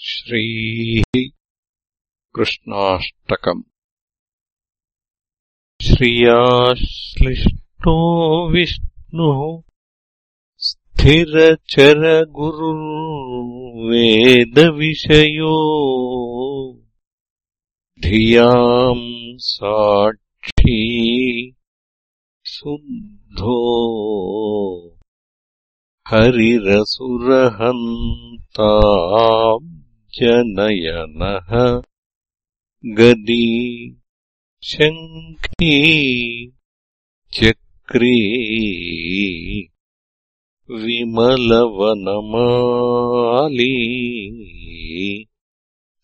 श्रीः कृष्णाष्टकम्। श्रियाश्लिष्टो विष्णुः स्थिरचरगुरुर्वेदविषयो धियाम् साक्षी शुद्धो। हरिरसुरहन्ता जनयनः गदी शङ्खी चक्री विमलवनमाली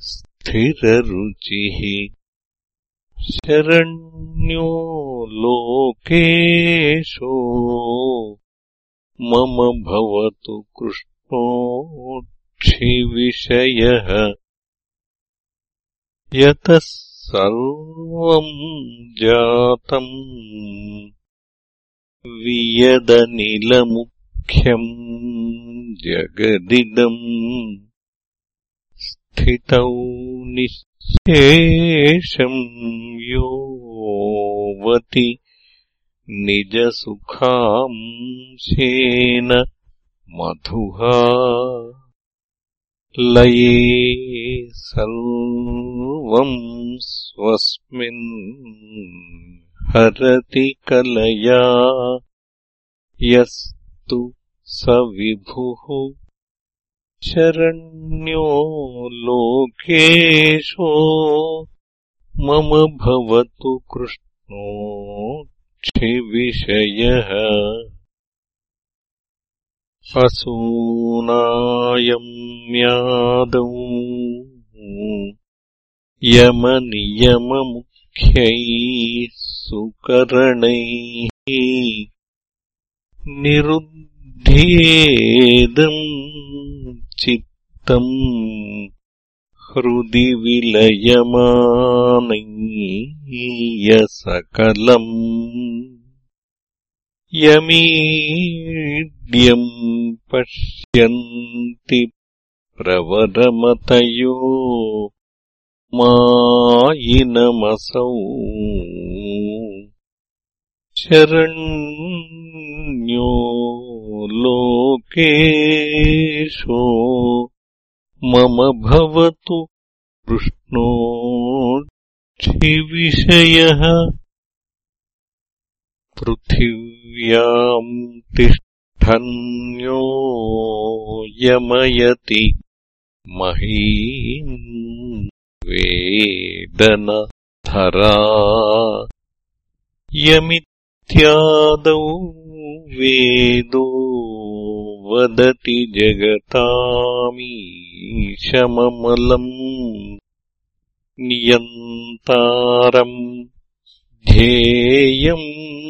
स्थिररुचिः शरण्यो लोकेशो मम भवतु कृष्णो क्षिविषयः। यतः सर्वम् जातम् वियदनिलमुख्यम् जगदिदम् स्थितौ निःशेषम् योवति निजसुखांशेन मधुहा लये सर्वम् स्वस्मिन् हरति कलया यस्तु स विभुः शरण्यो लोकेशो मम भवतु कृष्णो क्षिविषयः असूनायम्यादौ यमनियममुख्यैः सुकरणैः निरुध्येदम् चित्तम् हृदि विलयमानय्यसकलम् यमीड्यम् पश्यन्ति प्रवरमतयो मायिनमसौ। शरण्यो लोकेशो मम भवतु कृष्णोक्षिविषयः पृथिव्याम् तिष्ठन्यो यमयति। महीम् वेदनधरा। यमित्यादौ वेदो वदति जगतामीशममलम् नियन्तारम् ध्येयम्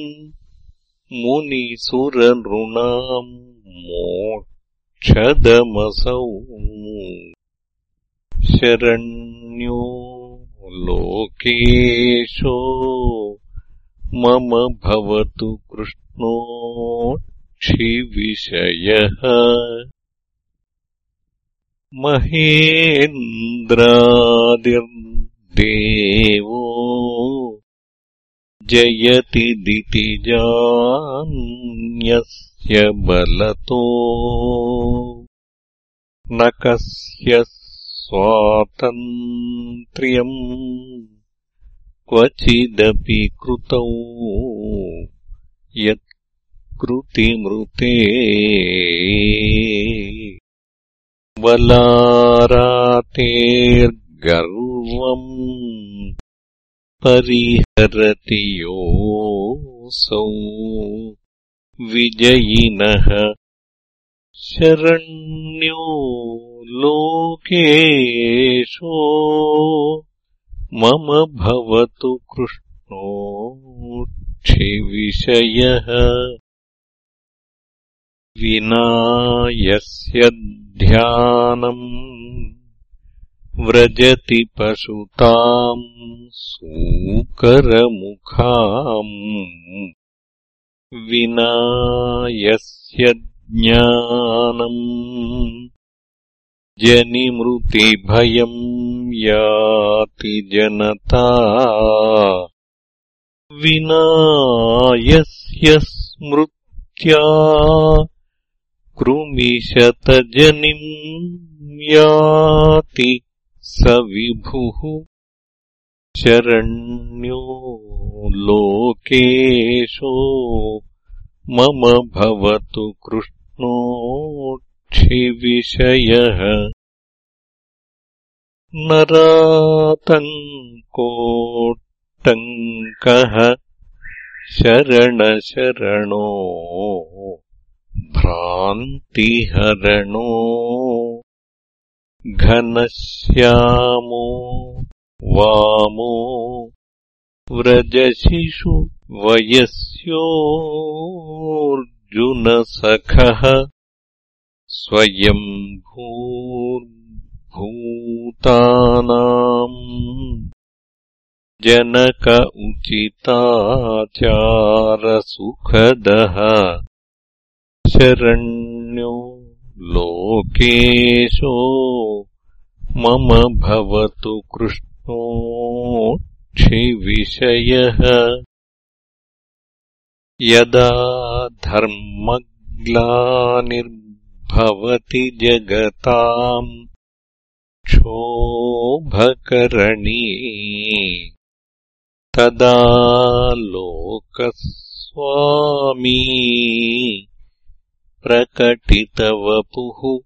मुनिसुरनृणाम् मोक्षदमसौ शरण्यो लोकेशो मम भवतु कृष्णोक्षिविषयः महेन्द्रादिर्देवो जयति दितिजान्यस्य बलतो। न कस्य स्वातन्त्र्यम् क्वचिदपि कृतौ। यत्कृतिमृते बलारातेर्गर्वम्। परिहरति योऽसौ विजयिनः शरण्यो लोकेशो मम भवतु कृष्णोक्षिविषयः विना यस्य ध्यानम् व्रजति पशुताम् सूकरमुखाम् विना यस्य ज्ञानम् जनिमृतिभयम् याति जनता विना यस्य स्मृत्या कृमिशतजनिम् याति स विभुः शरण्यो लोकेशो मम भवतु कृष्णोक्षिविषयः नरातङ्कोट्टङ्कः शरणशरणो भ्रान्तिहरणो घनश्यामो वामो व्रजशिशु वयस्योऽर्जुनसखः स्वयम् भूर्भूतानाम् जनक उचिताचारसुखदः शरण्यो लोकेशो मम भवतु कृष्ण क्षिविषयः यदा धर्मग्लानिर्भवति जगताम् क्षोभकरणी तदा लोकस्वामी प्रकटितवपुः।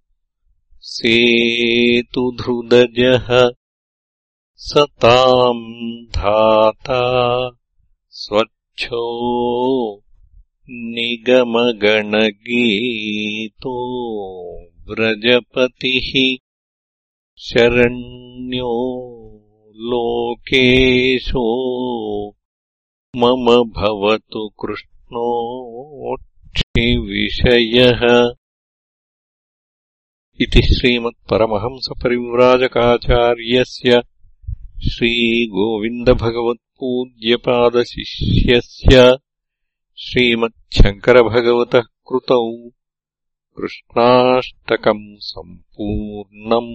सेतुधृदजः स ताम् धाता स्वच्छो निगमगणगीतो व्रजपतिः। शरण्यो लोकेशो मम भवतु कृष्णोक्षिविषयः इति श्रीमत्परमहंसपरिव्राजकाचार्यस्य श्रीगोविन्दभगवत्पूज्यपादशिष्यस्य श्रीमच्छङ्करभगवतः कृतौ कृष्णाष्टकम् सम्पूर्णम्